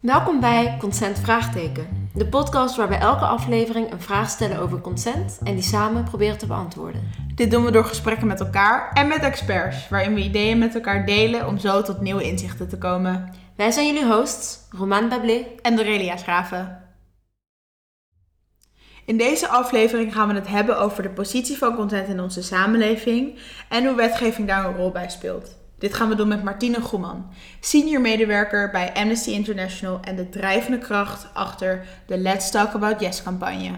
Welkom bij Consent Vraagteken, de podcast waar we elke aflevering een vraag stellen over consent en die samen proberen te beantwoorden. Dit doen we door gesprekken met elkaar en met experts, waarin we ideeën met elkaar delen om zo tot nieuwe inzichten te komen. Wij zijn jullie hosts, Roman Bablé en Dorelia Schraven. In deze aflevering gaan we het hebben over de positie van consent in onze samenleving en hoe wetgeving daar een rol bij speelt. Dit gaan we doen met Martine Goeman, senior medewerker bij Amnesty International en de drijvende kracht achter de Let's Talk About Yes campagne.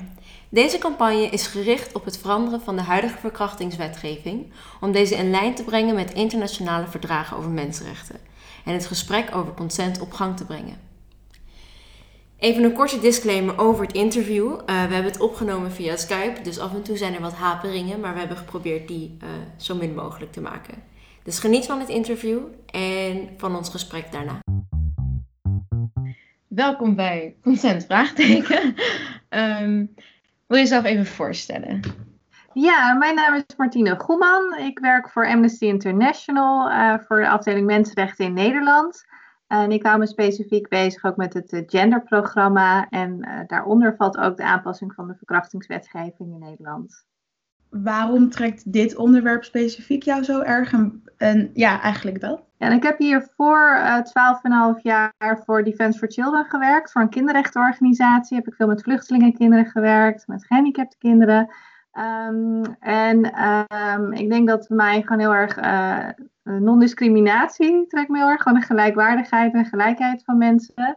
Deze campagne is gericht op het veranderen van de huidige verkrachtingswetgeving om deze in lijn te brengen met internationale verdragen over mensenrechten en het gesprek over consent op gang te brengen. Even een korte disclaimer over het interview. Uh, we hebben het opgenomen via Skype, dus af en toe zijn er wat haperingen, maar we hebben geprobeerd die uh, zo min mogelijk te maken. Dus geniet van het interview en van ons gesprek daarna. Welkom bij Consent Vraagteken. um, wil je jezelf even voorstellen? Ja, mijn naam is Martine Goeman. Ik werk voor Amnesty International uh, voor de afdeling Mensenrechten in Nederland. En ik hou me specifiek bezig ook met het genderprogramma. En uh, daaronder valt ook de aanpassing van de verkrachtingswetgeving in Nederland waarom trekt dit onderwerp specifiek jou zo erg? En, ja, eigenlijk dat. En ik heb hier voor uh, 12,5 jaar voor Defense for Children gewerkt. Voor een kinderrechtenorganisatie heb ik veel met vluchtelingenkinderen gewerkt, met gehandicapte kinderen. Um, en um, ik denk dat mij gewoon heel erg uh, non-discriminatie trekt me heel erg. Gewoon de gelijkwaardigheid en gelijkheid van mensen.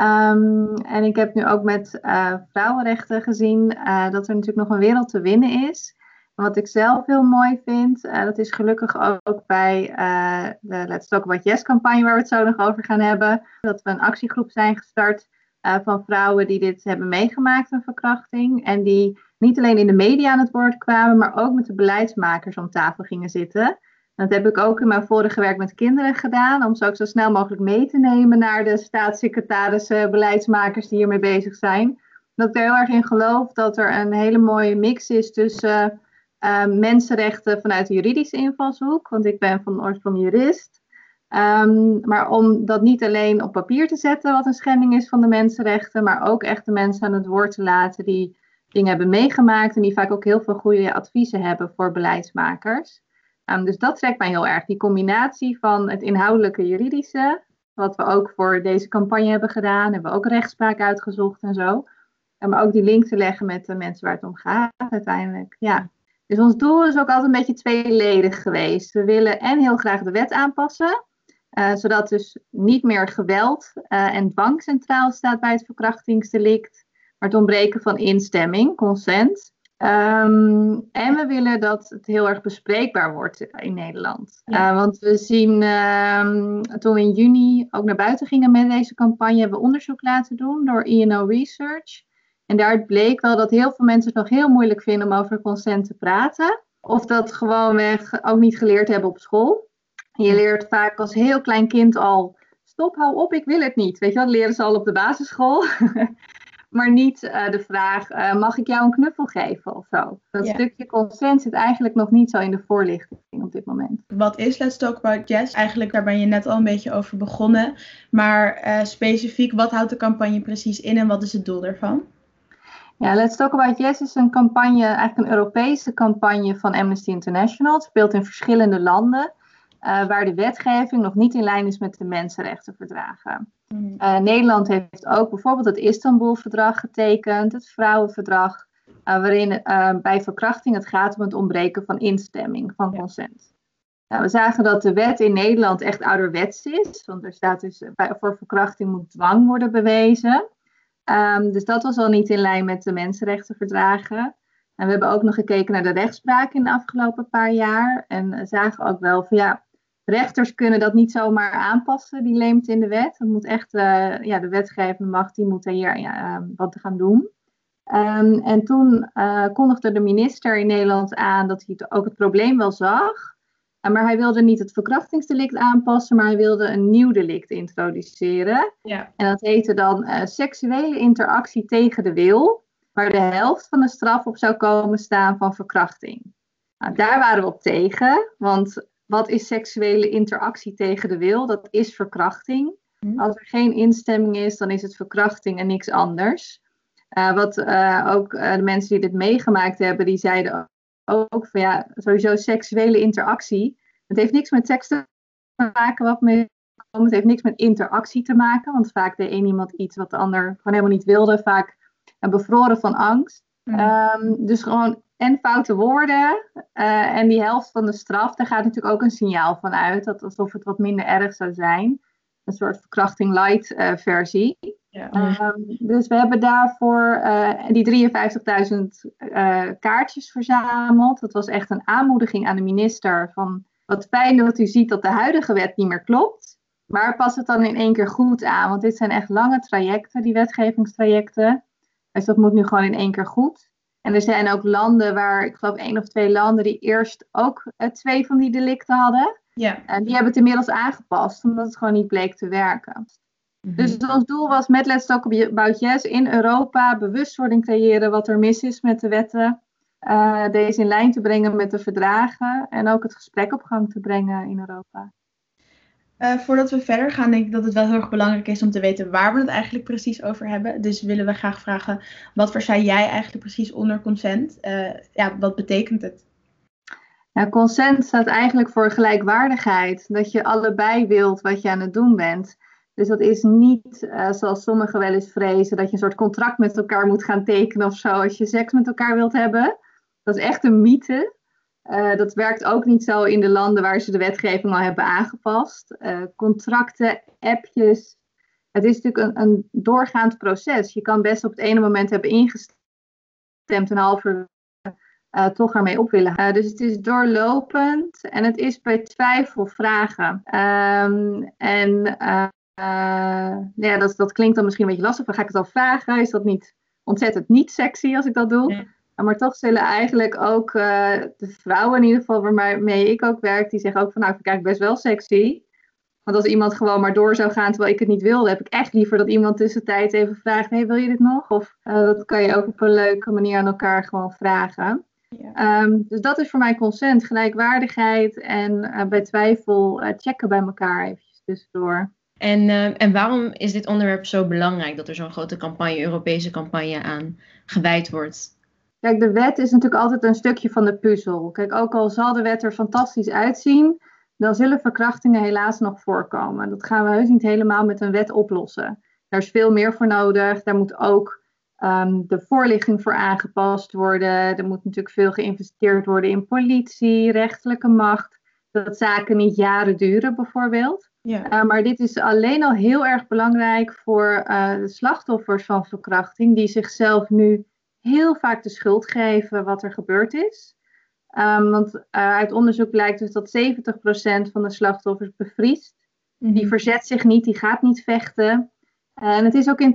Um, en ik heb nu ook met uh, vrouwenrechten gezien dat er natuurlijk nog een wereld te winnen is. Wat ik zelf heel mooi vind, uh, dat is gelukkig ook bij uh, de Let's Talk About Yes campagne, waar we het zo nog over gaan hebben. Dat we een actiegroep zijn gestart uh, van vrouwen die dit hebben meegemaakt, een verkrachting. En die niet alleen in de media aan het woord kwamen, maar ook met de beleidsmakers om tafel gingen zitten. Dat heb ik ook in mijn vorige werk met kinderen gedaan, om ze ook zo snel mogelijk mee te nemen naar de staatssecretarissen, beleidsmakers die hiermee bezig zijn. Dat ik er heel erg in geloof dat er een hele mooie mix is tussen uh, mensenrechten vanuit de juridische invalshoek, want ik ben van oorsprong jurist. Um, maar om dat niet alleen op papier te zetten, wat een schending is van de mensenrechten, maar ook echt de mensen aan het woord te laten die dingen hebben meegemaakt en die vaak ook heel veel goede adviezen hebben voor beleidsmakers. Um, dus dat trekt mij heel erg, die combinatie van het inhoudelijke juridische, wat we ook voor deze campagne hebben gedaan, hebben we ook rechtspraak uitgezocht en zo. Maar ook die link te leggen met de mensen waar het om gaat uiteindelijk. Ja. Dus ons doel is ook altijd een beetje tweeledig geweest. We willen en heel graag de wet aanpassen, uh, zodat dus niet meer geweld uh, en dwang centraal staat bij het verkrachtingsdelict, maar het ontbreken van instemming, consent. Um, en we willen dat het heel erg bespreekbaar wordt in Nederland. Ja. Uh, want we zien, um, toen we in juni ook naar buiten gingen met deze campagne, hebben we onderzoek laten doen door INO Research. En daaruit bleek wel dat heel veel mensen het nog heel moeilijk vinden om over consent te praten. Of dat gewoonweg ook niet geleerd hebben op school. Je leert vaak als heel klein kind al, stop, hou op, ik wil het niet. Weet je dat leren ze al op de basisschool. maar niet uh, de vraag, uh, mag ik jou een knuffel geven of zo. Dat stukje consent zit eigenlijk nog niet zo in de voorlichting op dit moment. Wat is Let's Talk About Yes? Eigenlijk, daar ben je net al een beetje over begonnen. Maar uh, specifiek, wat houdt de campagne precies in en wat is het doel daarvan? Ja, Let's Talk About Yes is een campagne, eigenlijk een Europese campagne van Amnesty International. Het speelt in verschillende landen, uh, waar de wetgeving nog niet in lijn is met de mensenrechtenverdragen. Mm. Uh, Nederland heeft ook bijvoorbeeld het Istanbul-verdrag getekend, het Vrouwenverdrag, uh, waarin bij verkrachting het gaat om het ontbreken van instemming, van consent. Nou, we zagen dat de wet in Nederland echt ouderwets is, want er staat dus bij, voor verkrachting moet dwang worden bewezen. Um, dus dat was al niet in lijn met de mensenrechtenverdragen. En we hebben ook nog gekeken naar de rechtspraak in de afgelopen paar jaar. En zagen ook wel van ja, rechters kunnen dat niet zomaar aanpassen, die leemt in de wet. Dat moet echt, uh, ja, de wetgevende macht, die moet hier ja, uh, wat gaan doen. Um, en toen uh, kondigde de minister in Nederland aan dat hij ook het probleem wel zag. Maar hij wilde niet het verkrachtingsdelict aanpassen, maar hij wilde een nieuw delict introduceren. Ja. En dat heette dan uh, seksuele interactie tegen de wil, waar de helft van de straf op zou komen staan van verkrachting. Nou, daar waren we op tegen, want wat is seksuele interactie tegen de wil? Dat is verkrachting. Hm. Als er geen instemming is, dan is het verkrachting en niks anders. Uh, wat uh, ook de mensen die dit meegemaakt hebben, die zeiden ook van ja, sowieso seksuele interactie. Het heeft niks met seks te maken wat me het heeft niks met interactie te maken, want vaak deed één iemand iets wat de ander gewoon helemaal niet wilde, vaak bevroren van angst. Mm. Um, dus gewoon en foute woorden en die helft van de straf, daar gaat natuurlijk ook een signaal van uit, dat alsof het wat minder erg zou zijn een soort verkrachting light uh, versie. Ja. Um, dus we hebben daarvoor uh, die 53.000 uh, kaartjes verzameld. Dat was echt een aanmoediging aan de minister van wat fijn dat u ziet dat de huidige wet niet meer klopt. Maar pas het dan in één keer goed aan, want dit zijn echt lange trajecten, die wetgevingstrajecten. Dus dat moet nu gewoon in één keer goed. En er zijn ook landen waar, ik geloof één of twee landen, die eerst ook twee van die delicten hadden. Ja. En die hebben het inmiddels aangepast, omdat het gewoon niet bleek te werken. Mhm. Dus ons doel was met Let's Talk About Yes in Europa bewustwording creëren wat er mis is met de wetten. Uh, deze in lijn te brengen met de verdragen en ook het gesprek op gang te brengen in Europa. Uh, voordat we verder gaan, denk ik dat het wel heel erg belangrijk is om te weten waar we het eigenlijk precies over hebben. Dus willen we graag vragen, wat versta jij eigenlijk precies onder consent? Uh, ja, wat betekent het? Ja, consent staat eigenlijk voor gelijkwaardigheid. Dat je allebei wilt wat je aan het doen bent. Dus dat is niet uh, zoals sommigen wel eens vrezen, dat je een soort contract met elkaar moet gaan tekenen of zo als je seks met elkaar wilt hebben. Dat is echt een mythe. Uh, dat werkt ook niet zo in de landen waar ze de wetgeving al hebben aangepast. Uh, contracten, appjes. Het is natuurlijk een, een, doorgaand proces. Je kan best op het ene moment hebben ingestemd, een halve uh, toch ermee op willen. Uh, dus het is doorlopend en het is bij twijfel vragen. Um, en uh, ja, dat, dat klinkt dan misschien een beetje lastig. Van, ga ik het al vragen? Is dat niet ontzettend niet sexy als ik dat doe? Maar toch zullen eigenlijk ook de vrouwen in ieder geval waarmee ik ook werk, die zeggen ook van nou, ik vind het best wel sexy. Want als iemand gewoon maar door zou gaan terwijl ik het niet wilde, heb ik echt liever dat iemand tussentijd even vraagt: hey, wil je dit nog? Of dat kan je ook op een leuke manier aan elkaar gewoon vragen. Ja. Ehm, dus dat is voor mij consent, gelijkwaardigheid en uh, bij twijfel checken bij elkaar eventjes tussendoor. En, uh, en waarom is dit onderwerp zo belangrijk dat er zo'n grote campagne, Europese campagne aan gewijd wordt? Kijk, de wet is natuurlijk altijd een stukje van de puzzel. Kijk, ook al zal de wet er fantastisch uitzien, dan zullen verkrachtingen helaas nog voorkomen. Dat gaan we heus niet helemaal met een wet oplossen. Daar is veel meer voor nodig. Daar moet ook um, de voorlichting voor aangepast worden. Er moet natuurlijk veel geïnvesteerd worden in politie, rechterlijke macht. Dat zaken niet jaren duren, bijvoorbeeld. Ja. Uh, maar dit is alleen al heel erg belangrijk voor uh, de slachtoffers van verkrachting, die zichzelf nu heel vaak de schuld geven wat er gebeurd is. Um, want uh, uit onderzoek blijkt dus dat 70% van de slachtoffers bevriest. Mm -hmm. Die verzet zich niet, die gaat niet vechten. En het is ook in 80%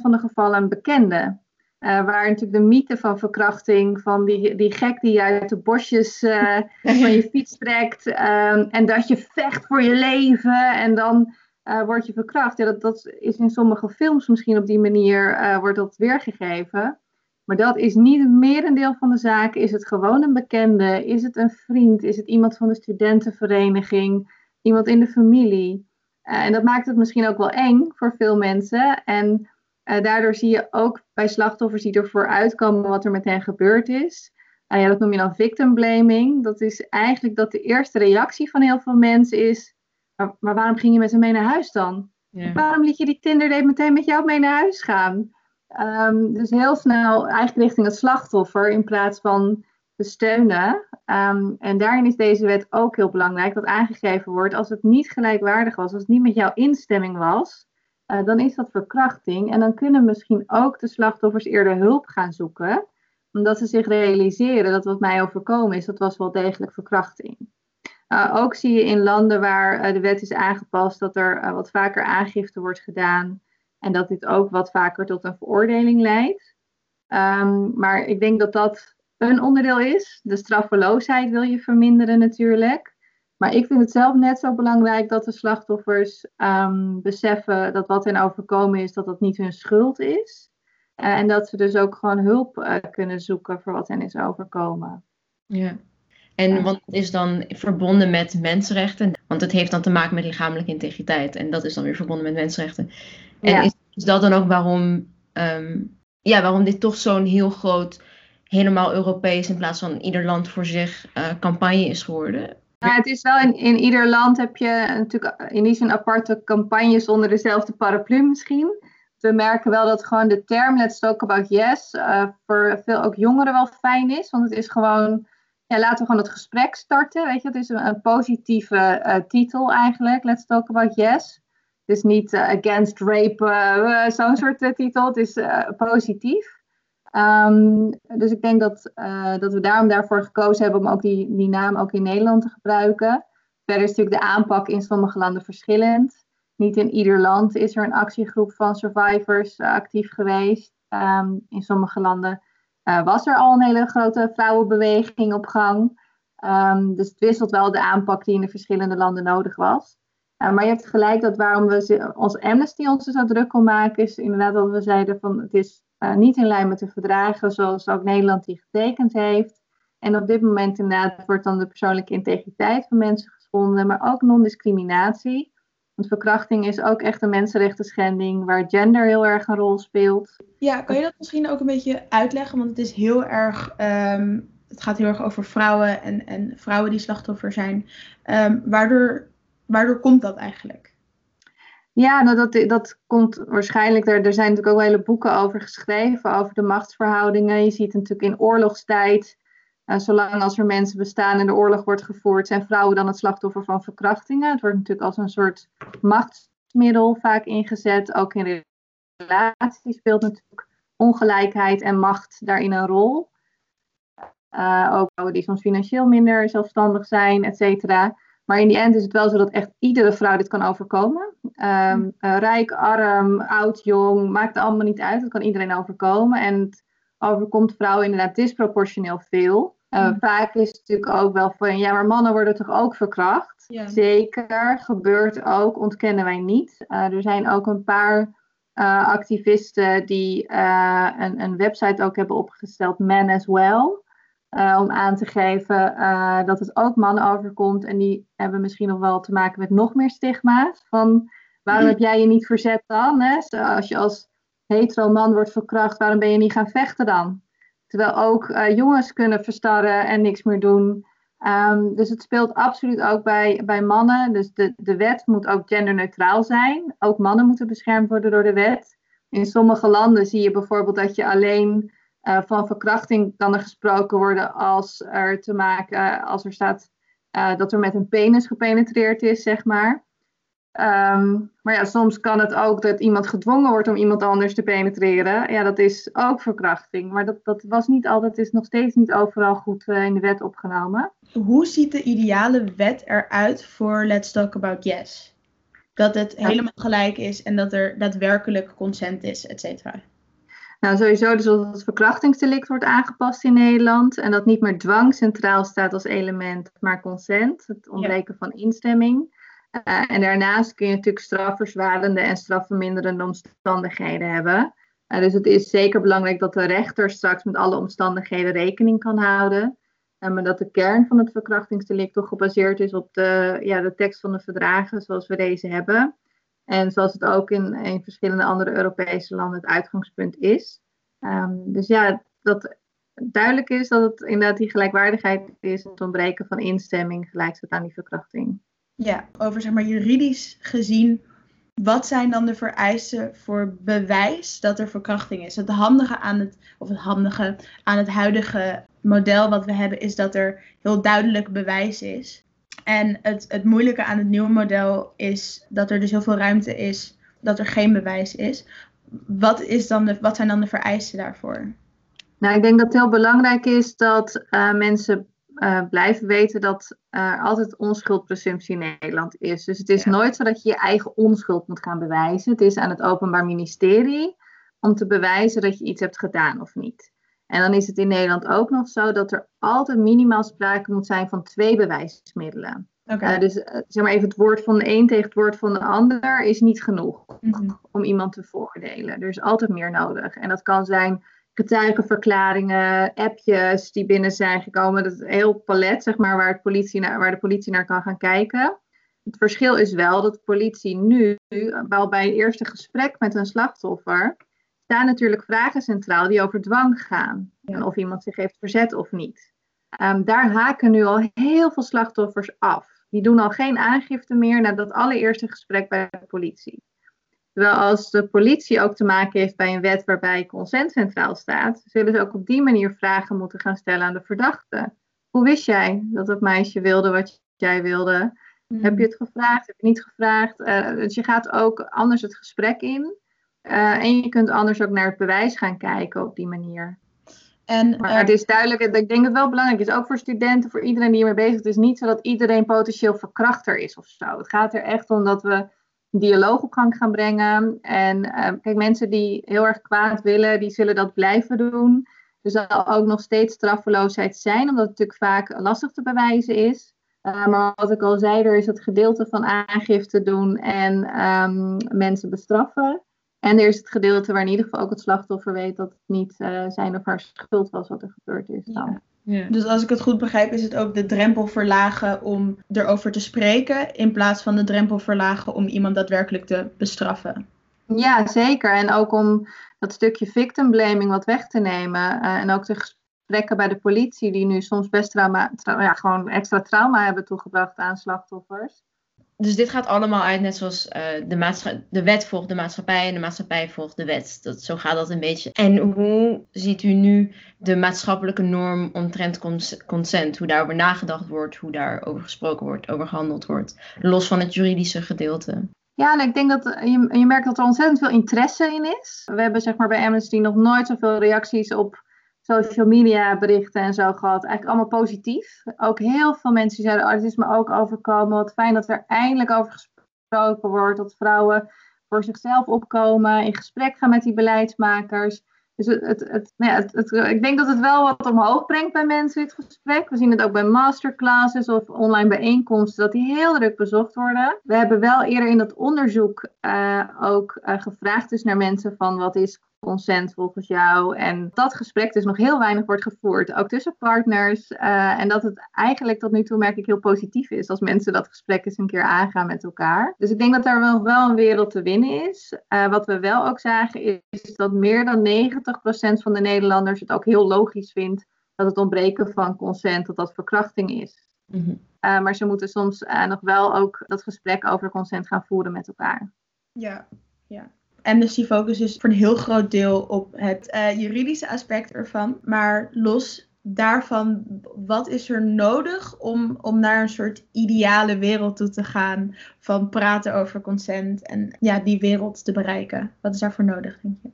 van de gevallen een bekende. Uh, waar natuurlijk de mythe van verkrachting, van die, die gek die je uit de bosjes uh, van je fiets trekt um, en dat je vecht voor je leven en dan uh, word je verkracht. Ja, dat, dat is in sommige films misschien op die manier wordt dat weergegeven. Maar dat is niet het merendeel van de zaken. Is het gewoon een bekende? Is het een vriend? Is het iemand van de studentenvereniging? Iemand in de familie? En dat maakt het misschien ook wel eng voor veel mensen. En uh, daardoor zie je ook bij slachtoffers die ervoor uitkomen wat er met hen gebeurd is. Uh, ja, dat noem je dan victim blaming. Dat is eigenlijk dat de eerste reactie van heel veel mensen is: maar, maar waarom ging je met ze mee naar huis dan? Ja. Waarom liet je die Tinder date meteen met jou mee naar huis gaan? Um, dus heel snel eigenlijk richting het slachtoffer in plaats van te steunen. Um, en daarin is deze wet ook heel belangrijk dat aangegeven wordt als het niet gelijkwaardig was, als het niet met jouw instemming was, uh, dan is dat verkrachting. En dan kunnen misschien ook de slachtoffers eerder hulp gaan zoeken, omdat ze zich realiseren dat wat mij overkomen is, dat was wel degelijk verkrachting. Uh, ook zie je in landen waar uh, de wet is aangepast dat er wat vaker aangifte wordt gedaan en dat dit ook wat vaker tot een veroordeling leidt. Um, maar ik denk dat dat een onderdeel is. De straffeloosheid wil je verminderen natuurlijk. Maar ik vind het zelf net zo belangrijk dat de slachtoffers um, beseffen dat wat hen overkomen is, dat dat niet hun schuld is. Uh, en dat ze dus ook gewoon hulp uh, kunnen zoeken voor wat hen is overkomen. Ja, en wat is dan verbonden met mensenrechten? Want het heeft dan te maken met lichamelijke integriteit. En dat is dan weer verbonden met mensenrechten. En is, is, dat dan ook waarom, ehm, ja, waarom dit toch zo'n heel groot, helemaal Europees in plaats van ieder land voor zich uh, campagne is geworden? Ja, het is wel in, in ieder land heb je natuurlijk in die zin aparte campagnes onder dezelfde paraplu misschien. We merken wel dat gewoon de term Let's Talk About Yes uh, voor veel ook jongeren wel fijn is. Want het is gewoon, ja, laten we gewoon het gesprek starten. Weet je, het is een, positieve uh, titel eigenlijk, Let's Talk About Yes. Het is niet Against Rape, zo'n soort titel. Het is positief. Um, dus ik denk dat, uh, dat we daarom daarvoor gekozen hebben om ook die, die naam ook in Nederland te gebruiken. Verder is natuurlijk de aanpak in sommige landen verschillend. Niet in ieder land is er een actiegroep van survivors uh, actief geweest. Um, in sommige landen uh, was er al een hele grote vrouwenbeweging op gang. Um, dus het wisselt wel de aanpak die in de verschillende landen nodig was. maar je hebt gelijk dat waarom we ons Amnesty ons zo druk om maken, is inderdaad dat we zeiden van het is uh, niet in lijn met de verdragen zoals ook Nederland die getekend heeft. En op dit moment inderdaad wordt dan de persoonlijke integriteit van mensen geschonden, maar ook non-discriminatie. Want verkrachting is ook echt een mensenrechten schending waar gender heel erg een rol speelt. Ja, kan je dat misschien ook een beetje uitleggen? Want het is heel erg, um, het gaat heel erg over vrouwen en, en vrouwen die slachtoffer zijn. Um, waardoor, waardoor komt dat eigenlijk? Ja, nou dat, dat komt waarschijnlijk. Er, er zijn natuurlijk ook hele boeken over geschreven, over de machtsverhoudingen. Je ziet natuurlijk in oorlogstijd, uh, zolang als er mensen bestaan en de oorlog wordt gevoerd, zijn vrouwen dan het slachtoffer van verkrachtingen. Het wordt natuurlijk als een soort machtsmiddel vaak ingezet. Ook in relaties speelt natuurlijk ongelijkheid en macht daarin een rol. Uh, ook vrouwen die soms financieel minder zelfstandig zijn, et cetera. Maar in die end is het wel zo dat echt iedere vrouw dit kan overkomen. Um, rijk, arm, oud, jong, maakt allemaal niet uit. Het kan iedereen overkomen. En het overkomt vrouwen inderdaad disproportioneel veel. Uh, Vaak is het natuurlijk ook wel van, ja, maar mannen worden toch ook verkracht? Zeker, gebeurt ook, ontkennen wij niet. Uh, er zijn ook een paar activisten die een, een website ook hebben opgesteld, Men as Well. Uh, om aan te geven uh, dat het ook mannen overkomt. En die hebben misschien nog wel te maken met nog meer stigma's. Van waarom heb jij je niet verzet dan? Hè? Als je als hetero man wordt verkracht, waarom ben je niet gaan vechten dan? Terwijl ook uh, jongens kunnen verstarren en niks meer doen. Um, dus het speelt absoluut ook bij, bij mannen. Dus de, de wet moet ook genderneutraal zijn. Ook mannen moeten beschermd worden door de wet. In sommige landen zie je bijvoorbeeld dat je alleen uh, van verkrachting kan er gesproken worden als er te maken, als er staat uh, dat er met een penis gepenetreerd is, zeg maar. Um, maar ja, soms kan het ook dat iemand gedwongen wordt om iemand anders te penetreren. Ja, dat is ook verkrachting. Maar dat, dat was niet altijd, is nog steeds niet overal goed uh, in de wet opgenomen. Hoe ziet de ideale wet eruit voor Let's Talk About Yes? Dat het helemaal gelijk is en dat er daadwerkelijk consent is, et cetera. Nou, sowieso dus dat het verkrachtingsdelict wordt aangepast in Nederland. En dat niet meer dwang centraal staat als element, maar consent. Het ontbreken van instemming. Uh, en daarnaast kun je natuurlijk strafverzwarende en strafverminderende omstandigheden hebben. Uh, dus het is zeker belangrijk dat de rechter straks met alle omstandigheden rekening kan houden. Uh, maar dat de kern van het verkrachtingsdelict toch gebaseerd is op de, ja, de tekst van de verdragen zoals we deze hebben. En zoals het ook in, verschillende andere Europese landen het uitgangspunt is. Um, dus ja, dat duidelijk is dat het inderdaad die gelijkwaardigheid is, het ontbreken van instemming gelijk staat aan die verkrachting. Ja, over zeg maar juridisch gezien, wat zijn dan de vereisten voor bewijs dat er verkrachting is? Het handige aan het, of het handige aan het huidige model wat we hebben, is dat er heel duidelijk bewijs is. En het, het moeilijke aan het nieuwe model is dat er dus heel veel ruimte is dat er geen bewijs is. Wat, is dan de, wat zijn dan de vereisten daarvoor? Nou, ik denk dat het heel belangrijk is dat uh, mensen uh, blijven weten dat er altijd onschuldpresumptie in Nederland is. Dus het is ja. nooit zo dat je je eigen onschuld moet gaan bewijzen. Het is aan het Openbaar Ministerie om te bewijzen dat je iets hebt gedaan of niet. En dan is het in Nederland ook nog zo dat er altijd minimaal sprake moet zijn van twee bewijsmiddelen. Okay. Uh, dus uh, zeg maar even het woord van de een tegen het woord van de ander is niet genoeg mm-hmm. om iemand te veroordelen. Er is altijd meer nodig. En dat kan zijn getuigenverklaringen, appjes die binnen zijn gekomen. Dat is een heel palet, zeg maar, waar, politie naar, waar de politie naar kan gaan kijken. Het verschil is wel dat de politie nu, wel bij een eerste gesprek met een slachtoffer, staan natuurlijk vragen centraal die over dwang gaan. En of iemand zich heeft verzet of niet. Um, daar haken nu al heel veel slachtoffers af. Die doen al geen aangifte meer na dat allereerste gesprek bij de politie. Terwijl als de politie ook te maken heeft bij een wet waarbij consent centraal staat, zullen ze ook op die manier vragen moeten gaan stellen aan de verdachte. Hoe wist jij dat het meisje wilde wat jij wilde? Hmm. Heb je het gevraagd? Heb je niet gevraagd? Uh, dus je gaat ook anders het gesprek in. Uh, en je kunt anders ook naar het bewijs gaan kijken op die manier. En, maar het is duidelijk, ik denk dat het wel belangrijk is, ook voor studenten, voor iedereen die hiermee bezig is. Het is niet zo dat iedereen potentieel verkrachter is of zo. Het gaat er echt om dat we dialoog op gang gaan brengen. En uh, kijk, mensen die heel erg kwaad willen, die zullen dat blijven doen. Er zal ook nog steeds straffeloosheid zijn, omdat het natuurlijk vaak lastig te bewijzen is. Uh, maar wat ik al zei, er is het gedeelte van aangifte doen en um, mensen bestraffen. En er is het gedeelte waar in ieder geval ook het slachtoffer weet dat het niet uh, zijn of haar schuld was wat er gebeurd is. Dan. Ja. Dus als ik het goed begrijp, is het ook de drempel verlagen om erover te spreken, in plaats van de drempel verlagen om iemand daadwerkelijk te bestraffen. Ja, zeker. En ook om dat stukje victim blaming wat weg te nemen. Uh, en ook de gesprekken bij de politie, die nu soms best trauma, tra ja, gewoon extra trauma hebben toegebracht aan slachtoffers dus dit gaat allemaal uit, net zoals uh, de, de wet volgt de maatschappij en de maatschappij volgt de wet. Dat, zo gaat dat een beetje. En hoe ziet u nu de maatschappelijke norm omtrent consent? Hoe daarover nagedacht wordt, hoe daarover gesproken wordt, over gehandeld wordt, los van het juridische gedeelte? Ja, en ik denk dat je, je merkt dat er ontzettend veel interesse in is. We hebben zeg maar bij Amnesty nog nooit zoveel reacties op social media berichten en zo gehad. Eigenlijk allemaal positief. Ook heel veel mensen zeiden, oh, het is me ook overkomen. Wat fijn dat er eindelijk over gesproken wordt. Dat vrouwen voor zichzelf opkomen, in gesprek gaan met die beleidsmakers. Dus het, het, het, nou ja, het, ik denk dat het wel wat omhoog brengt bij mensen, dit gesprek. We zien het ook bij masterclasses of online bijeenkomsten, dat die heel druk bezocht worden. We hebben wel eerder in dat onderzoek uh, ook uh, gevraagd dus naar mensen van wat is consent volgens jou. En dat gesprek dus nog heel weinig wordt gevoerd, ook tussen partners. Uh, en dat het eigenlijk tot nu toe merk ik heel positief is als mensen dat gesprek eens een keer aangaan met elkaar. Dus ik denk dat daar wel, wel een wereld te winnen is. Uh, wat we wel ook zagen is dat meer dan 90% van de Nederlanders het ook heel logisch vindt dat het ontbreken van consent, dat dat verkrachting is. Mm -hmm. uh, maar ze moeten soms nog wel ook dat gesprek over consent gaan voeren met elkaar. Ja, ja. Amnesty focus is voor een heel groot deel op het uh, juridische aspect ervan. Maar los daarvan, wat is er nodig om, om naar een soort ideale wereld toe te gaan van praten over consent en ja, die wereld te bereiken? Wat is daarvoor nodig, denk je?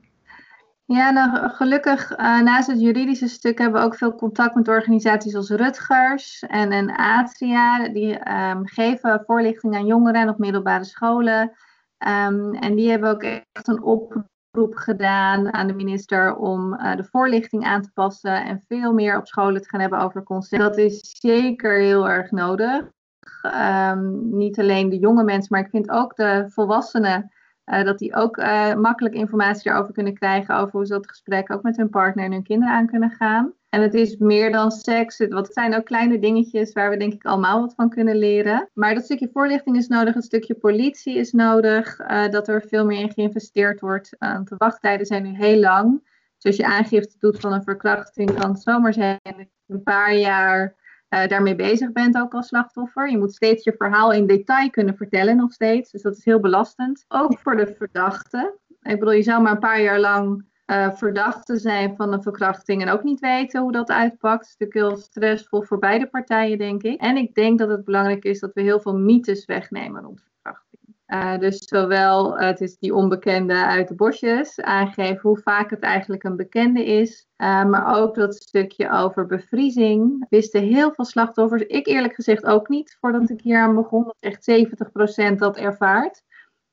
Ja, nou, gelukkig uh, naast het juridische stuk hebben we ook veel contact met organisaties als Rutgers en, en Atria. Die um, geven voorlichting aan jongeren op middelbare scholen. Um, en die hebben ook echt een oproep gedaan aan de minister om uh, de voorlichting aan te passen en veel meer op scholen te gaan hebben over consent. Dat is zeker heel erg nodig. Um, niet alleen de jonge mensen, maar ik vind ook de volwassenen. Uh, dat die ook uh, makkelijk informatie erover kunnen krijgen over hoe ze dat gesprek ook met hun partner en hun kinderen aan kunnen gaan. En het is meer dan seks. Het zijn ook kleine dingetjes waar we denk ik allemaal wat van kunnen leren. Maar dat stukje voorlichting is nodig, een stukje politie is nodig. Uh, dat er veel meer in geïnvesteerd wordt. Uh, de wachttijden zijn nu heel lang. Dus als je aangifte doet van een verkrachting, kan het zomaar zijn dat je een paar jaar uh, daarmee bezig bent ook als slachtoffer. Je moet steeds je verhaal in detail kunnen vertellen nog steeds. Dus dat is heel belastend. Ook voor de verdachte. Ik bedoel, je zou maar een paar jaar lang uh, verdachte zijn van een verkrachting en ook niet weten hoe dat uitpakt. Het is natuurlijk heel stressvol voor beide partijen, denk ik. En ik denk dat het belangrijk is dat we heel veel mythes wegnemen rond verkrachting. Uh, dus zowel uh, het is die onbekende uit de bosjes, aangeven hoe vaak het eigenlijk een bekende is. maar ook dat stukje over bevriezing. Wisten heel veel slachtoffers, ik eerlijk gezegd ook niet, voordat ik hier aan begon, dat echt 70% dat ervaart.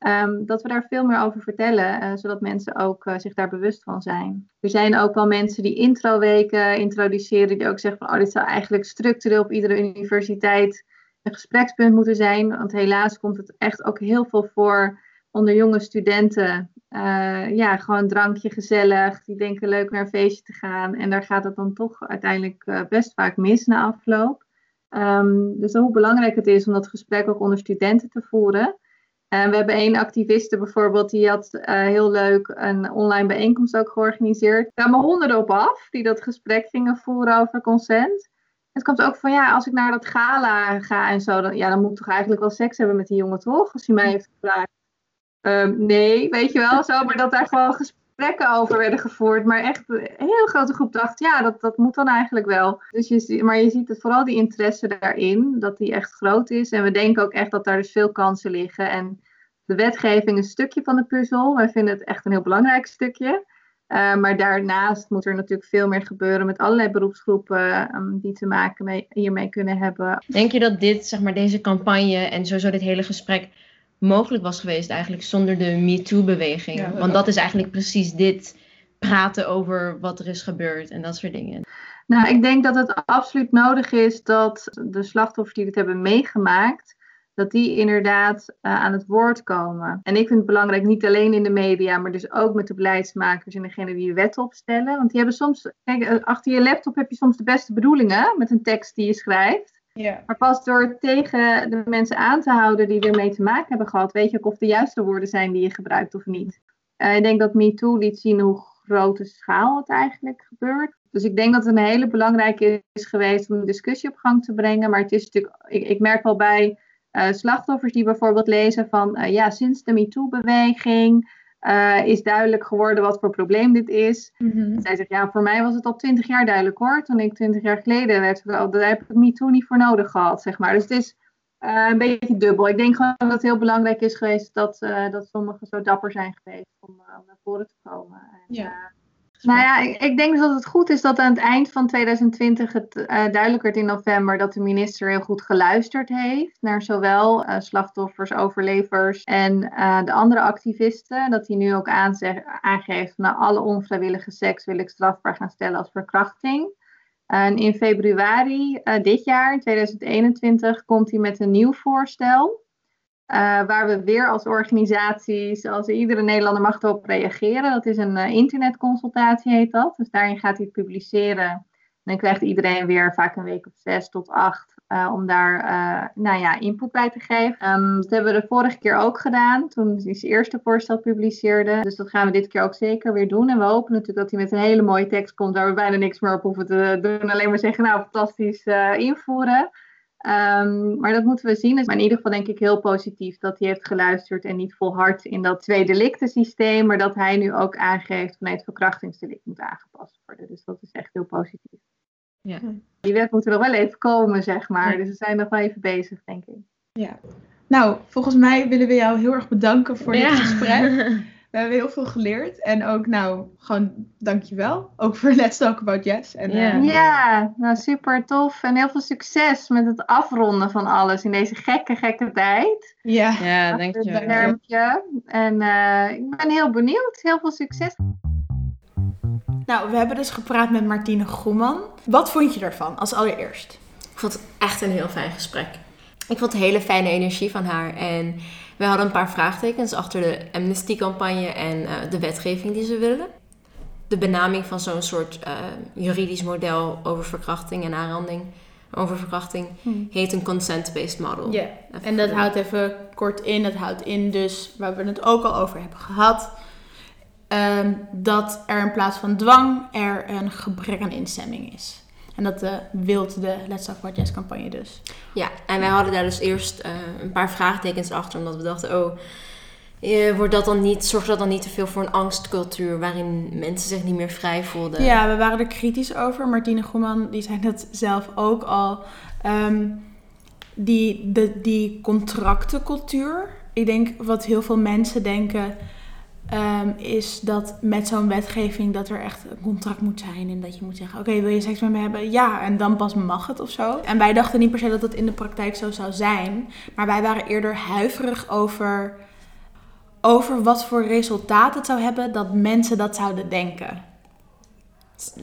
Um, dat we daar veel meer over vertellen, uh, zodat mensen ook uh, zich daar bewust van zijn. Er zijn ook wel mensen die introweken introduceren, die ook zeggen van, oh, dit zou eigenlijk structureel op iedere universiteit een gesprekspunt moeten zijn. Want helaas komt het echt ook heel veel voor onder jonge studenten. Uh, ja, gewoon drankje gezellig, die denken leuk naar een feestje te gaan. En daar gaat het dan toch uiteindelijk best vaak mis na afloop. Ehm, dus hoe belangrijk het is om dat gesprek ook onder studenten te voeren. En we hebben één activiste bijvoorbeeld, die had uh, heel leuk een online bijeenkomst ook georganiseerd. Er kwamen honderden op af die dat gesprek gingen voeren over consent. Het komt ook van ja, als ik naar dat gala ga en zo, dan, ja, dan moet ik toch eigenlijk wel seks hebben met die jongen, toch? Als hij mij heeft gevraagd. Um, nee, weet je wel, zo, maar dat daar gewoon gesprekken over werden gevoerd. Maar echt een heel grote groep dacht, ja, dat, dat moet dan eigenlijk wel. Dus je, maar je ziet het vooral die interesse daarin, dat die echt groot is. En we denken ook echt dat daar dus veel kansen liggen. En de wetgeving een stukje van de puzzel. Wij vinden het echt een heel belangrijk stukje. Uh, maar daarnaast moet er natuurlijk veel meer gebeuren met allerlei beroepsgroepen um, die te maken mee, hiermee kunnen hebben. Denk je dat dit, zeg maar, deze campagne en sowieso dit hele gesprek mogelijk was geweest eigenlijk zonder de MeToo-beweging? Ja, Want dat is eigenlijk precies dit praten over wat er is gebeurd en dat soort dingen. Nou, ik denk dat het absoluut nodig is dat de slachtoffers die dit hebben meegemaakt, dat die inderdaad uh, aan het woord komen. En ik vind het belangrijk, niet alleen in de media, maar dus ook met de beleidsmakers en degene die de wet opstellen. Want die hebben soms, kijk, eh, achter je laptop heb je soms de beste bedoelingen met een tekst die je schrijft. Maar pas door tegen de mensen aan te houden die ermee te maken hebben gehad, weet je ook of de juiste woorden zijn die je gebruikt of niet. Uh, ik denk dat MeToo liet zien hoe grote schaal het eigenlijk gebeurt. Dus ik denk dat het een hele belangrijke is geweest om een discussie op gang te brengen. Maar het is natuurlijk, ik, ik merk wel bij uh, slachtoffers die bijvoorbeeld lezen van uh, ja, sinds de MeToo-beweging uh, is duidelijk geworden wat voor probleem dit is. Mm-hmm. Zij zegt ja, voor mij was het al twintig jaar duidelijk hoor. Toen ik twintig jaar geleden werd, daar heb ik MeToo niet voor nodig gehad, zeg maar. Dus het is een beetje dubbel. Ik denk gewoon dat het heel belangrijk is geweest dat, dat sommigen zo dapper zijn geweest om, om naar voren te komen. En, ja. Nou ja, ik, ik, denk dat het goed is dat aan het eind van 2020 het uh, duidelijk werd in november dat de minister heel goed geluisterd heeft naar zowel uh, slachtoffers, overlevers en uh, de andere activisten. Dat hij nu ook aangeeft, na alle onvrijwillige seks wil ik strafbaar gaan stellen als verkrachting. En in februari dit jaar, 2021, komt hij met een nieuw voorstel. Uh, waar we weer als organisatie, zoals iedere Nederlander mag erop reageren. Dat is een uh, internetconsultatie, heet dat. Dus daarin gaat hij publiceren. En dan krijgt iedereen weer vaak een week of zes tot acht uh, om daar nou ja, input bij te geven. Um, dat hebben we de vorige keer ook gedaan, toen hij zijn eerste voorstel publiceerde. Dus dat gaan we dit keer ook zeker weer doen. En we hopen natuurlijk dat hij met een hele mooie tekst komt waar we bijna niks meer op hoeven te doen. Alleen maar zeggen, nou fantastisch invoeren. Um, maar dat moeten we zien. Maar in ieder geval denk ik heel positief dat hij heeft geluisterd en niet volhard in dat tweede delictensysteem, maar dat hij nu ook aangeeft van het verkrachtingsdelict moet aangepast worden. Dus dat is echt heel positief. Ja. Die wet moet er nog wel even komen, zeg maar. Dus we zijn nog wel even bezig, denk ik. Ja. Nou, volgens mij willen we jou heel erg bedanken voor dit gesprek. we hebben heel veel geleerd. En ook, nou, gewoon dankjewel. Ook voor Let's Talk About Jazz. En, uh, ja, nou super tof. En heel veel succes met het afronden van alles in deze gekke, gekke tijd. Ja, ja dankjewel. En uh, ik ben heel benieuwd. Heel veel succes. Nou, we hebben dus gepraat met Martine Groeman. Wat vond je ervan als allereerst? Ik vond het echt een heel fijn gesprek. Ik vond een hele fijne energie van haar. En we hadden een paar vraagtekens achter de Amnesty-campagne en uh, de wetgeving die ze willen. De benaming van zo'n soort uh, juridisch model over verkrachting en aanranding, over verkrachting, hmm. heet een consent-based model. Ja, en dat houdt even kort in, dat houdt in dus, waar we het ook al over hebben gehad, um, dat er in plaats van dwang er een gebrek aan instemming is. En dat uh, wilt de Let's Talk About Jazz campagne dus. Ja, en wij hadden daar dus eerst uh, een paar vraagtekens achter. Omdat we dachten, oh, uh, wordt dat dan niet, zorgt dat dan niet te veel voor een angstcultuur... waarin mensen zich niet meer vrij voelden? Ja, we waren er kritisch over. Martine Goeman, die zei dat zelf ook al. Um, die, de, die contractencultuur. Ik denk wat heel veel mensen denken Ehm, is dat met zo'n wetgeving dat er echt een contract moet zijn. En dat je moet zeggen, oké, wil je seks met me hebben? Ja, en dan pas mag het of zo. En wij dachten niet per se dat het in de praktijk zo zou zijn. Maar wij waren eerder huiverig over, over wat voor resultaat het zou hebben dat mensen dat zouden denken.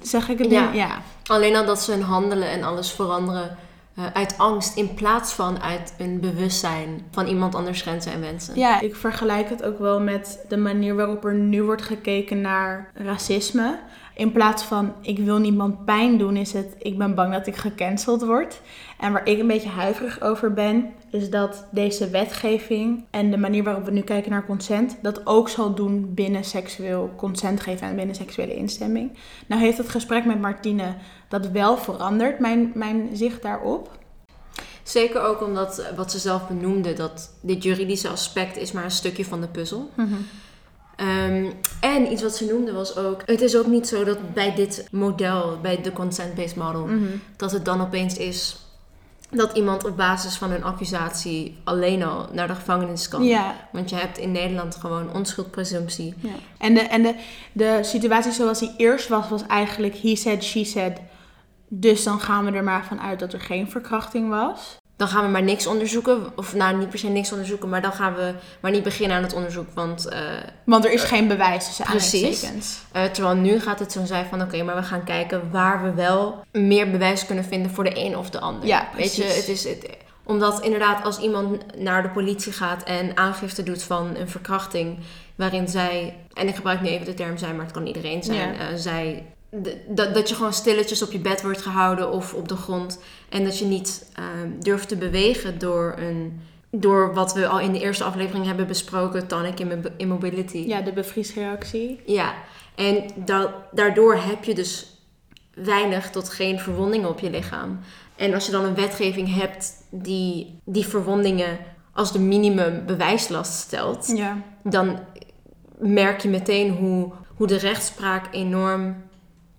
Zeg ik het ja. ja. Alleen al dat ze hun handelen en alles veranderen uh, uit angst in plaats van uit een bewustzijn van iemand anders grenzen en wensen. Ja, ik vergelijk het ook wel met de manier waarop er nu wordt gekeken naar racisme. In plaats van ik wil niemand pijn doen, is het ik ben bang dat ik gecanceld word. En waar ik een beetje huiverig over ben, is dat deze wetgeving en de manier waarop we nu kijken naar consent, dat ook zal doen binnen seksueel consent geven en binnen seksuele instemming. Nou heeft het gesprek met Martine dat wel veranderd, mijn, mijn zicht daarop. Zeker ook omdat, wat ze zelf benoemde, dat dit juridische aspect is maar een stukje van de puzzel. Ehm, en iets wat ze noemde was ook, het is ook niet zo dat bij dit model, bij de consent-based model, Mhm. dat het dan opeens is dat iemand op basis van een accusatie alleen al naar de gevangenis kan. Ja, Want je hebt in Nederland gewoon onschuldpresumptie. Ja. En, de, en de, de situatie zoals die eerst was, was eigenlijk he said, she said. Dus dan gaan we er maar van uit dat er geen verkrachting was. Dan gaan we maar niks onderzoeken. Of nou, niet per se niks onderzoeken, maar dan gaan we maar niet beginnen aan het onderzoek. Want eh, Want er is geen bewijs tussen Precies. Eh, terwijl nu gaat het zo zijn van oké, maar we gaan kijken waar we wel meer bewijs kunnen vinden voor de een of de ander. Ja, Weet je, precies. het is het, omdat inderdaad als iemand naar de politie gaat en aangifte doet van een verkrachting waarin zij, en ik gebruik nu even de term zij, maar het kan iedereen zijn, Ja. eh, zij dat, dat je gewoon stilletjes op je bed wordt gehouden of op de grond en dat je niet ehm, durft te bewegen door een door wat we al in de eerste aflevering hebben besproken, tonic immo- immobility. Ja, de bevriesreactie. Ja, en da- daardoor heb je dus weinig tot geen verwondingen op je lichaam. En als je dan een wetgeving hebt die die verwondingen als de minimum bewijslast stelt, Ja. dan merk je meteen hoe, hoe de rechtspraak enorm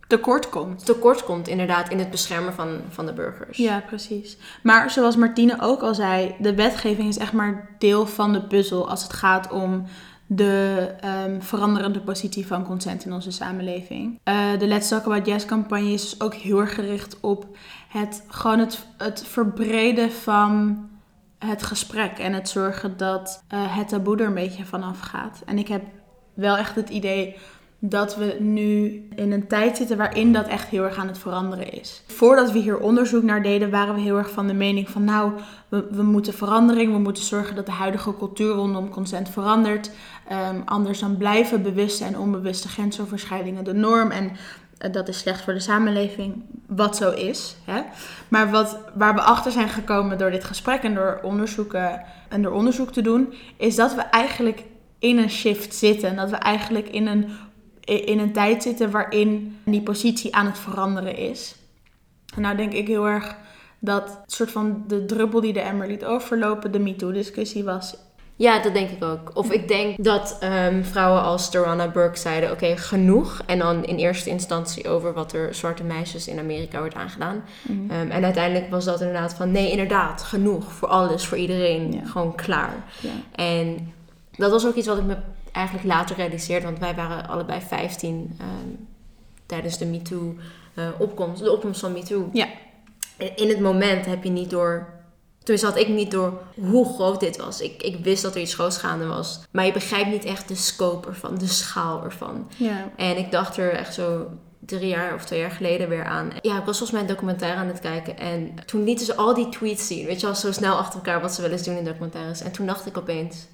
Tekort komt. tekort komt inderdaad in het beschermen van, van de burgers. Ja, precies. Maar zoals Martine ook al zei, de wetgeving is echt maar deel van de puzzel als het gaat om de ehm, veranderende positie van consent in onze samenleving. Eh, de Let's Talk About Yes campagne is dus ook heel erg gericht op het, gewoon het, het verbreden van het gesprek en het zorgen dat eh, het taboe er een beetje vanaf gaat. En ik heb wel echt het idee dat we nu in een tijd zitten waarin dat echt heel erg aan het veranderen is. Voordat we hier onderzoek naar deden, waren we heel erg van de mening van nou, we, moeten verandering, we moeten zorgen dat de huidige cultuur rondom consent verandert. Ehm, anders dan blijven bewuste en onbewuste grensoverschrijdingen de norm en eh, dat is slecht voor de samenleving, wat zo is. Hè? Maar wat, waar we achter zijn gekomen door dit gesprek en door, onderzoeken, en door onderzoek te doen, is dat we eigenlijk in een shift zitten. En dat we eigenlijk in een, in een tijd zitten waarin die positie aan het veranderen is. En nou denk ik heel erg dat soort van de druppel die de emmer liet overlopen, de MeToo-discussie was. Ja, dat denk ik ook. Of ik denk dat ehm, vrouwen als Tarana Burke zeiden: oké, genoeg. En dan in eerste instantie over wat er zwarte meisjes in Amerika wordt aangedaan. Ehm, en uiteindelijk was dat inderdaad van: nee, inderdaad, genoeg. Voor alles, voor iedereen. Ja. Gewoon klaar. Ja. En dat was ook iets wat ik me eigenlijk later realiseerde. Want wij waren allebei 15 ehm, tijdens de MeToo eh, opkomst, de opkomst van MeToo. Ja. In het moment heb je niet door. Tenminste had ik niet door hoe groot dit was. Ik, ik wist dat er iets groots gaande was. Maar je begrijpt niet echt de scope ervan, de schaal ervan. Ja. En ik dacht er echt zo drie jaar of twee jaar geleden weer aan. Ja, ik was volgens mij een documentaire aan het kijken. En toen lieten ze al die tweets zien. Weet je wel, zo snel achter elkaar wat ze wel eens doen in documentaires. En toen dacht ik opeens,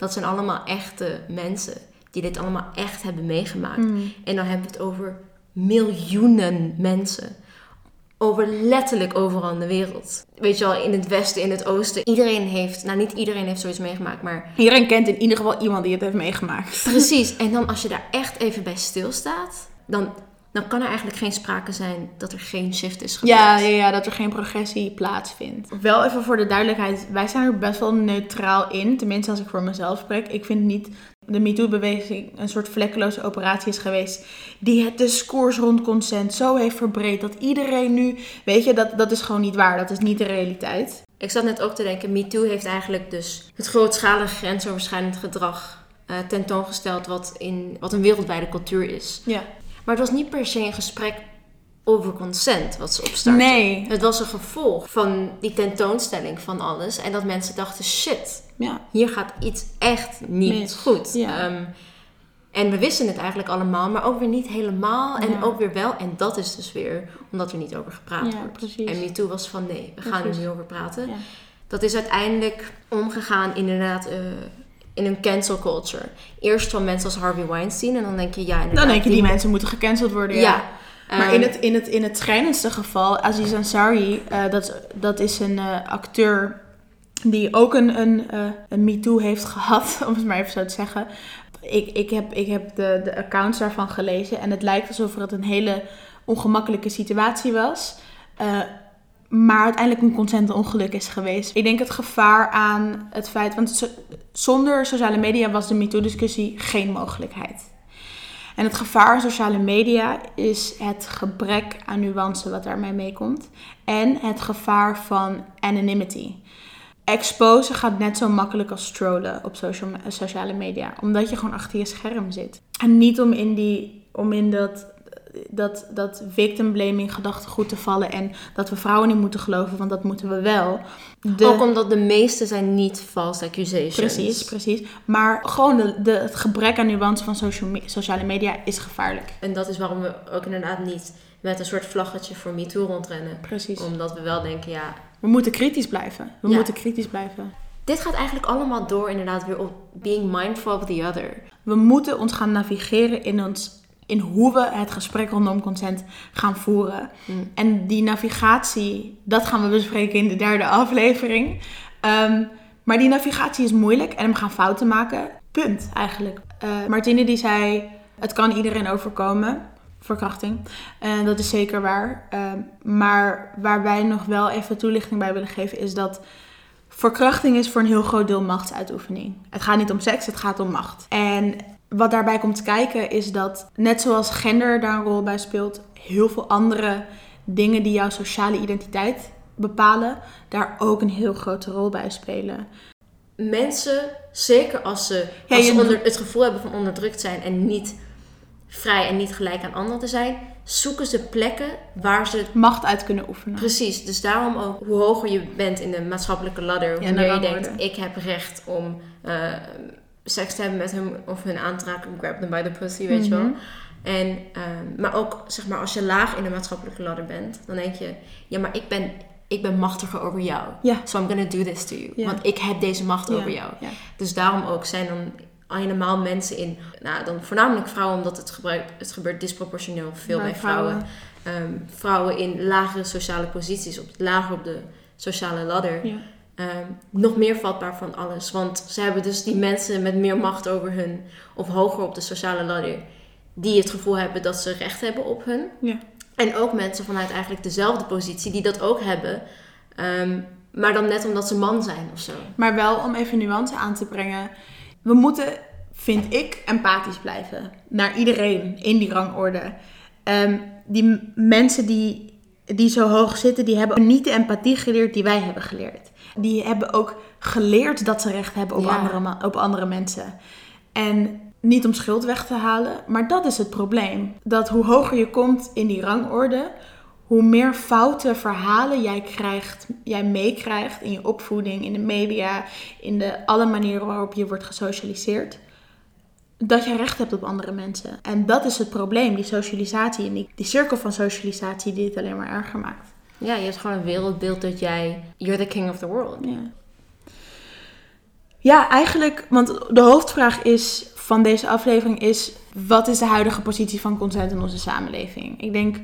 dat zijn allemaal echte mensen. Die dit allemaal echt hebben meegemaakt. Mm. En dan hebben we het over miljoenen mensen. Over letterlijk overal in de wereld. Weet je wel, in het westen, in het oosten. Iedereen heeft, nou niet iedereen heeft zoiets meegemaakt, maar Iedereen kent in ieder geval iemand die het heeft meegemaakt. precies. En dan als je daar echt even bij stilstaat, dan, dan kan er eigenlijk geen sprake zijn dat er geen shift is gebeurd. Ja, ja, ja, dat er geen progressie plaatsvindt. Wel even voor de duidelijkheid, wij zijn er best wel neutraal in. Tenminste, als ik voor mezelf spreek. Ik vind niet de MeToo-beweging een soort vlekkeloze operatie is geweest. Die het discours rond consent zo heeft verbreed dat iedereen nu... Weet je, dat, dat is gewoon niet waar. Dat is niet de realiteit. Ik zat net ook te denken, MeToo heeft eigenlijk dus het grootschalige grensoverschrijdend gedrag eh, tentoongesteld wat, in, wat een wereldwijde cultuur is. Ja. Maar het was niet per se een gesprek over consent wat ze opstarten. Nee. Het was een gevolg van die tentoonstelling van alles. En dat mensen dachten, shit, Ja. hier gaat iets echt niet goed. Ja. Ehm, en we wisten het eigenlijk allemaal, maar ook weer niet helemaal. En Ja. ook weer wel. En dat is dus weer omdat er niet over gepraat wordt. precies. En MeToo was van nee, we gaan er nu over praten. Dat is uiteindelijk omgegaan inderdaad eh, in een cancel culture. Eerst van mensen als Harvey Weinstein en dan denk je, ja. Dan denk je, die mensen moeten gecanceld worden. Ja. Ja. Maar Ehm, in het, in, het, in het schrijnendste geval, Aziz Ansari, eh, dat, dat is een eh, acteur die ook een, een, eh, een MeToo heeft gehad, om het maar even zo te zeggen. Ik, ik heb, ik heb de, de accounts daarvan gelezen en het lijkt alsof het een hele ongemakkelijke situatie was. Maar uiteindelijk een consentenongeluk is geweest. Ik denk het gevaar aan het feit, want zo- zonder sociale media was de MeToo-discussie geen mogelijkheid. En het gevaar aan sociale media is het gebrek aan nuance wat daarmee meekomt. En het gevaar van anonymity. Exposen gaat net zo makkelijk als strollen op social, sociale media. Omdat je gewoon achter je scherm zit. En niet om in, die, om in dat, dat, dat victim blaming gedachtegoed te vallen. En dat we vrouwen niet moeten geloven, want dat moeten we wel. De- Ook omdat de meeste zijn niet false accusations. Precies, precies. Maar gewoon de, de, het gebrek aan nuance van social sociale media is gevaarlijk. En dat is waarom we ook inderdaad niet met een soort vlaggetje voor MeToo rondrennen. Precies. Omdat we wel denken, ja, We moeten kritisch blijven. We Ja. moeten kritisch blijven. dit gaat eigenlijk allemaal door inderdaad weer op being mindful of the other. We moeten ons gaan navigeren in, ons, in hoe we het gesprek rondom consent gaan voeren. Mm. En die navigatie, dat gaan we bespreken in de derde aflevering. Ehm, maar die navigatie is moeilijk en we gaan fouten maken. Punt, eigenlijk. Eh, Martine die zei, het kan iedereen overkomen. Verkrachting. En dat is zeker waar. Ehm, maar waar wij nog wel even toelichting bij willen geven is dat verkrachting is voor een heel groot deel machtsuitoefening. Het gaat niet om seks, het gaat om macht. En wat daarbij komt kijken is dat, net zoals gender daar een rol bij speelt, heel veel andere dingen die jouw sociale identiteit bepalen, daar ook een heel grote rol bij spelen. Mensen, zeker als ze, Ja, als ze onder, het gevoel hebben van onderdrukt zijn en niet vrij en niet gelijk aan anderen te zijn, zoeken ze plekken waar ze Macht uit kunnen oefenen. Precies, dus daarom ook hoe hoger je bent in de maatschappelijke ladder, hoe Ja, meer je denkt, ik heb recht om eh, seks te hebben met hem of hun aan te raken, grab them by the pussy, weet je wel. Mhm. En, ehm, maar ook, zeg maar, als je laag in de maatschappelijke ladder bent, dan denk je, ja, maar ik ben, ik ben machtiger over jou. Ja. So I'm gonna do this to you. Want ik heb deze macht over jou. ja. Dus daarom ook zijn dan helemaal mensen in, nou dan voornamelijk vrouwen, omdat het, gebruik, het gebeurt disproportioneel veel bij, Bij vrouwen. Ehm, vrouwen in lagere sociale posities, op, lager op de sociale ladder, Ehm, nog meer vatbaar van alles. Want ze hebben dus die mensen met meer macht over hun, of hoger op de sociale ladder, die het gevoel hebben dat ze recht hebben op hun. Ja. En ook mensen vanuit eigenlijk dezelfde positie, die dat ook hebben, ehm, maar dan net omdat ze man zijn of zo. Maar wel om even nuance aan te brengen. We moeten, vind ik, empathisch blijven. Naar iedereen in die rangorde. Ehm, die mensen die, die zo hoog zitten, die hebben niet de empathie geleerd die wij hebben geleerd. Die hebben ook geleerd dat ze recht hebben op, Ja. andere, op andere mensen. En niet om schuld weg te halen, maar dat is het probleem. Dat hoe hoger je komt in die rangorde, hoe meer foute verhalen jij krijgt, jij meekrijgt in je opvoeding, in de media, in de alle manieren waarop je wordt gesocialiseerd, dat je recht hebt op andere mensen. En dat is het probleem, die socialisatie en die, die cirkel van socialisatie die het alleen maar erger maakt. Ja, je hebt gewoon een wereldbeeld dat jij, you're the king of the world. Ja. Ja, eigenlijk, want de hoofdvraag is van deze aflevering is: wat is de huidige positie van consent in onze samenleving? Ik denk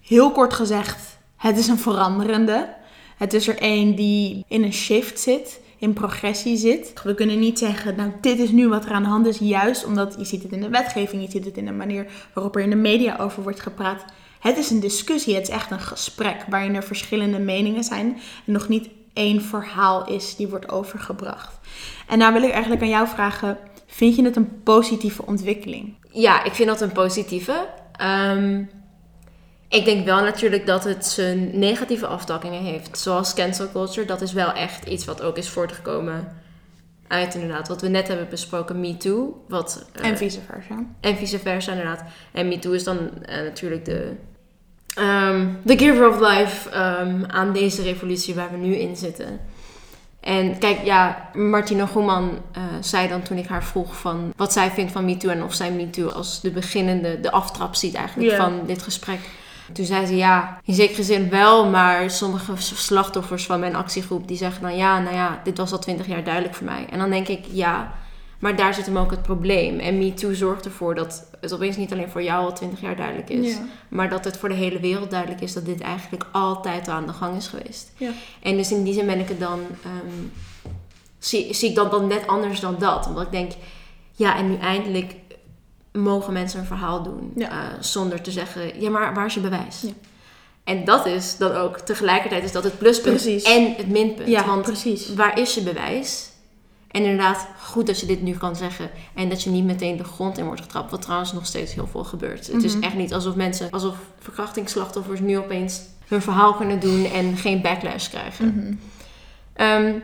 heel kort gezegd, het is een veranderende. Het is er één die in een shift zit, in progressie zit. We kunnen niet zeggen, nou, dit is nu wat er aan de hand is, juist omdat je ziet het in de wetgeving, je ziet het in de manier waarop er in de media over wordt gepraat. Het is een discussie, het is echt een gesprek waarin er verschillende meningen zijn en nog niet één verhaal is die wordt overgebracht. En nou wil ik eigenlijk aan jou vragen, vind je het een positieve ontwikkeling? Ja, ik vind dat een positieve. Ehm, ik denk wel natuurlijk dat het zijn negatieve aftakkingen heeft. Zoals cancel culture. Dat is wel echt iets wat ook is voortgekomen uit inderdaad wat we net hebben besproken. Me Too. Wat, eh, En vice versa. en vice versa inderdaad. En Me Too is dan eh, natuurlijk de, ehm, de giver of life ehm, aan deze revolutie waar we nu in zitten. En kijk, ja, Martina Goeman eh, zei dan toen ik haar vroeg van wat zij vindt van MeToo en of zij MeToo als de beginnende, de aftrap ziet eigenlijk van dit gesprek. Toen zei ze ja, in zekere zin wel, maar sommige slachtoffers van mijn actiegroep die zeggen dan ja, nou ja, dit was al twintig jaar duidelijk voor mij. En dan denk ik ja, Maar daar zit hem ook het probleem. En MeToo zorgt ervoor dat het opeens niet alleen voor jou al 20 jaar duidelijk is. Ja. Maar dat het voor de hele wereld duidelijk is dat dit eigenlijk altijd al aan de gang is geweest. Ja. En dus in die zin ben ik het dan... ehm, zie, zie ik dat dan net anders dan dat. Omdat ik denk, ja, en nu eindelijk mogen mensen een verhaal doen. Ja. eh, zonder te zeggen, ja, maar waar is je bewijs? Ja. En dat is dan ook tegelijkertijd is dat het pluspunt Precies. en het minpunt. Ja, Want precies. waar is je bewijs? En inderdaad, goed dat je dit nu kan zeggen. En dat je niet meteen de grond in wordt getrapt. Wat trouwens nog steeds heel veel gebeurt. Het is Mhm. echt niet alsof mensen, alsof verkrachtingsslachtoffers nu opeens hun verhaal kunnen doen en geen backlash krijgen. Mhm. Ehm,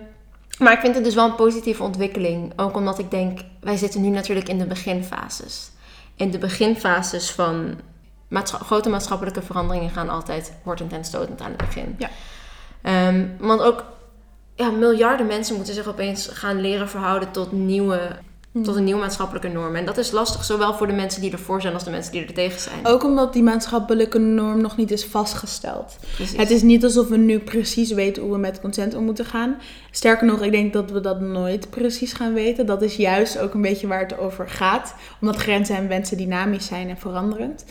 maar ik vind het dus wel een positieve ontwikkeling. Ook omdat ik denk, wij zitten nu natuurlijk in de beginfases. En de beginfases van grote maatschappelijke veranderingen gaan altijd hortend en stotend aan het begin. Ja. Ehm, want ook ja, miljarden mensen moeten zich opeens gaan leren verhouden tot, nieuwe, tot een nieuwe maatschappelijke norm. En dat is lastig, zowel voor de mensen die ervoor zijn als de mensen die er tegen zijn. Ook omdat die maatschappelijke norm nog niet is vastgesteld. Precies. Het is niet alsof we nu precies weten hoe we met consent om moeten gaan. Sterker nog, ik denk dat we dat nooit precies gaan weten. Dat is juist ook een beetje waar het over gaat. Omdat grenzen en wensen dynamisch zijn en veranderend.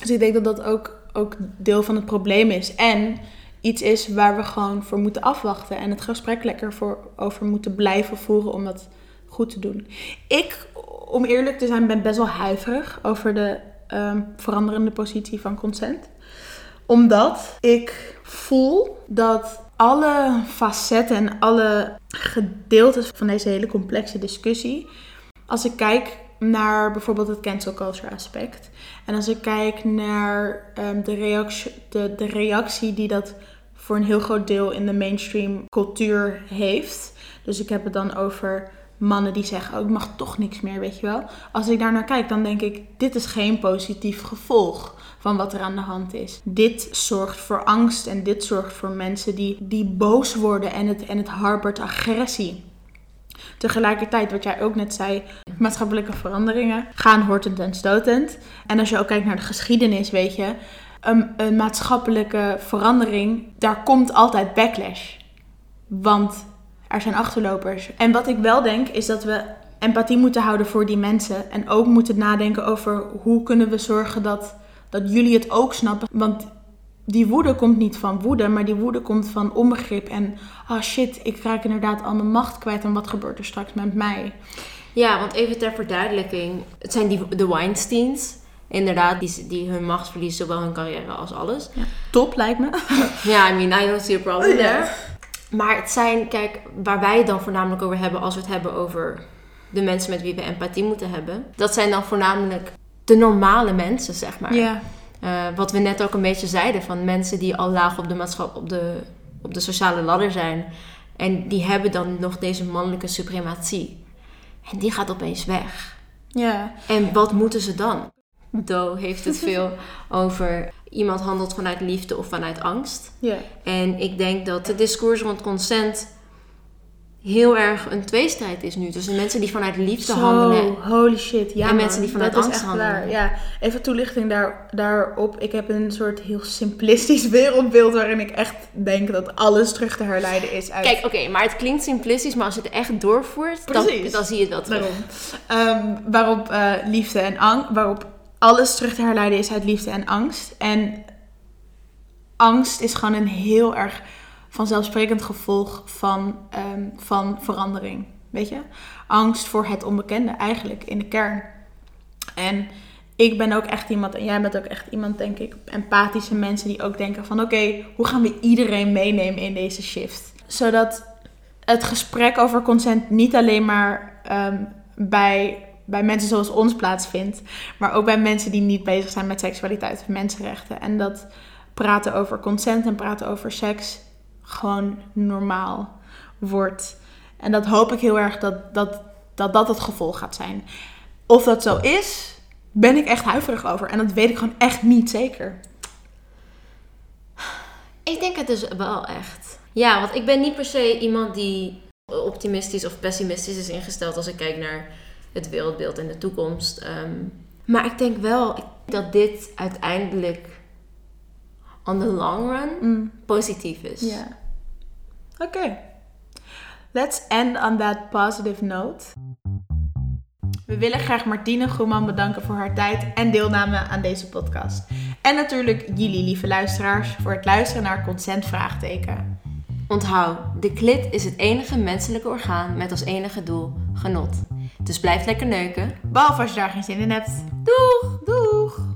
Dus ik denk dat dat ook, ook deel van het probleem is. En iets is waar we gewoon voor moeten afwachten. En het gesprek lekker voor, over moeten blijven voeren om dat goed te doen. Ik, om eerlijk te zijn, ben best wel huiverig over de ehm, veranderende positie van consent omdat ik voel dat alle facetten en alle gedeeltes van deze hele complexe discussie, als ik kijk naar bijvoorbeeld het cancel culture aspect en als ik kijk naar ehm, de, reactie, de, de reactie die dat voor een heel groot deel in de mainstream cultuur heeft. Dus ik heb het dan over mannen die zeggen, oh ik mag toch niks meer, weet je wel. Als ik daar naar kijk, dan denk ik, dit is geen positief gevolg van wat er aan de hand is. Dit zorgt voor angst en dit zorgt voor mensen die, die boos worden en het, en het harbert agressie. Tegelijkertijd, wat jij ook net zei, maatschappelijke veranderingen gaan hortend en stotend. En als je ook kijkt naar de geschiedenis, weet je, een, een maatschappelijke verandering, daar komt altijd backlash. Want er zijn achterlopers. En wat ik wel denk, is dat we empathie moeten houden voor die mensen. En ook moeten nadenken over hoe kunnen we zorgen dat, dat jullie het ook snappen. Want die woede komt niet van woede, maar die woede komt van onbegrip. En, oh shit, ik raak inderdaad al mijn macht kwijt. En wat gebeurt er straks met mij? Ja, want even ter verduidelijking. Het zijn die, de Weinsteins. Inderdaad, die, die hun macht verliezen, zowel hun carrière als alles. Top, lijkt me. Ja, I mean, I don't see a problem Ja. there. Maar het zijn, kijk, waar wij het dan voornamelijk over hebben als we het hebben over de mensen met wie we empathie moeten hebben. Dat zijn dan voornamelijk de normale mensen, zeg maar. Ja, Eh, wat we net ook een beetje zeiden, van mensen die al laag op de, maatschap, op de, op de sociale ladder zijn. En die hebben dan nog deze mannelijke suprematie. En die gaat opeens weg. ja. En wat moeten ze dan? Do heeft het veel over iemand handelt vanuit liefde of vanuit angst. En ik denk dat het discours rond consent heel erg een tweestrijd is nu. Tussen mensen die vanuit liefde Zo, handelen. holy shit. Ja, En man, mensen die vanuit dat is angst echt handelen. waar. Ja, even toelichting daar, daarop. Ik heb een soort heel simplistisch wereldbeeld waarin ik echt denk dat alles terug te herleiden is uit... Kijk, oké, maar het klinkt simplistisch, maar als je het echt doorvoert, dan, dan zie je het wel terug. Daarom. Ehm, waarop eh, liefde en angst, waarop alles terug te herleiden is uit liefde en angst. En angst is gewoon een heel erg vanzelfsprekend gevolg van, ehm, van verandering. Weet je? Angst voor het onbekende eigenlijk in de kern. En ik ben ook echt iemand, en jij bent ook echt iemand, denk ik, empathische mensen die ook denken van oké, hoe gaan we iedereen meenemen in deze shift? Zodat het gesprek over consent niet alleen maar ehm, bij, bij mensen zoals ons plaatsvindt, maar ook bij mensen die niet bezig zijn met seksualiteit of mensenrechten. En dat praten over consent en praten over seks gewoon normaal wordt. En dat hoop ik heel erg dat dat, dat, dat het gevolg gaat zijn. Of dat zo is, ben ik echt huiverig over. En dat weet ik gewoon echt niet zeker. Ik denk het dus wel echt. Ja, want ik ben niet per se iemand die optimistisch of pessimistisch is ingesteld als ik kijk naar het wereldbeeld in de toekomst. Ehm, maar ik denk wel dat dit uiteindelijk on the long run mm. positief is. Ja. Oké. Let's end on that positive note. We willen graag Martine Groeman bedanken voor haar tijd en deelname aan deze podcast. En natuurlijk jullie lieve luisteraars voor het luisteren naar consent vraagteken. Onthoud, de klit is het enige menselijke orgaan met als enige doel genot. Dus blijf lekker neuken. Behalve als je daar geen zin in hebt. Doeg! Doeg!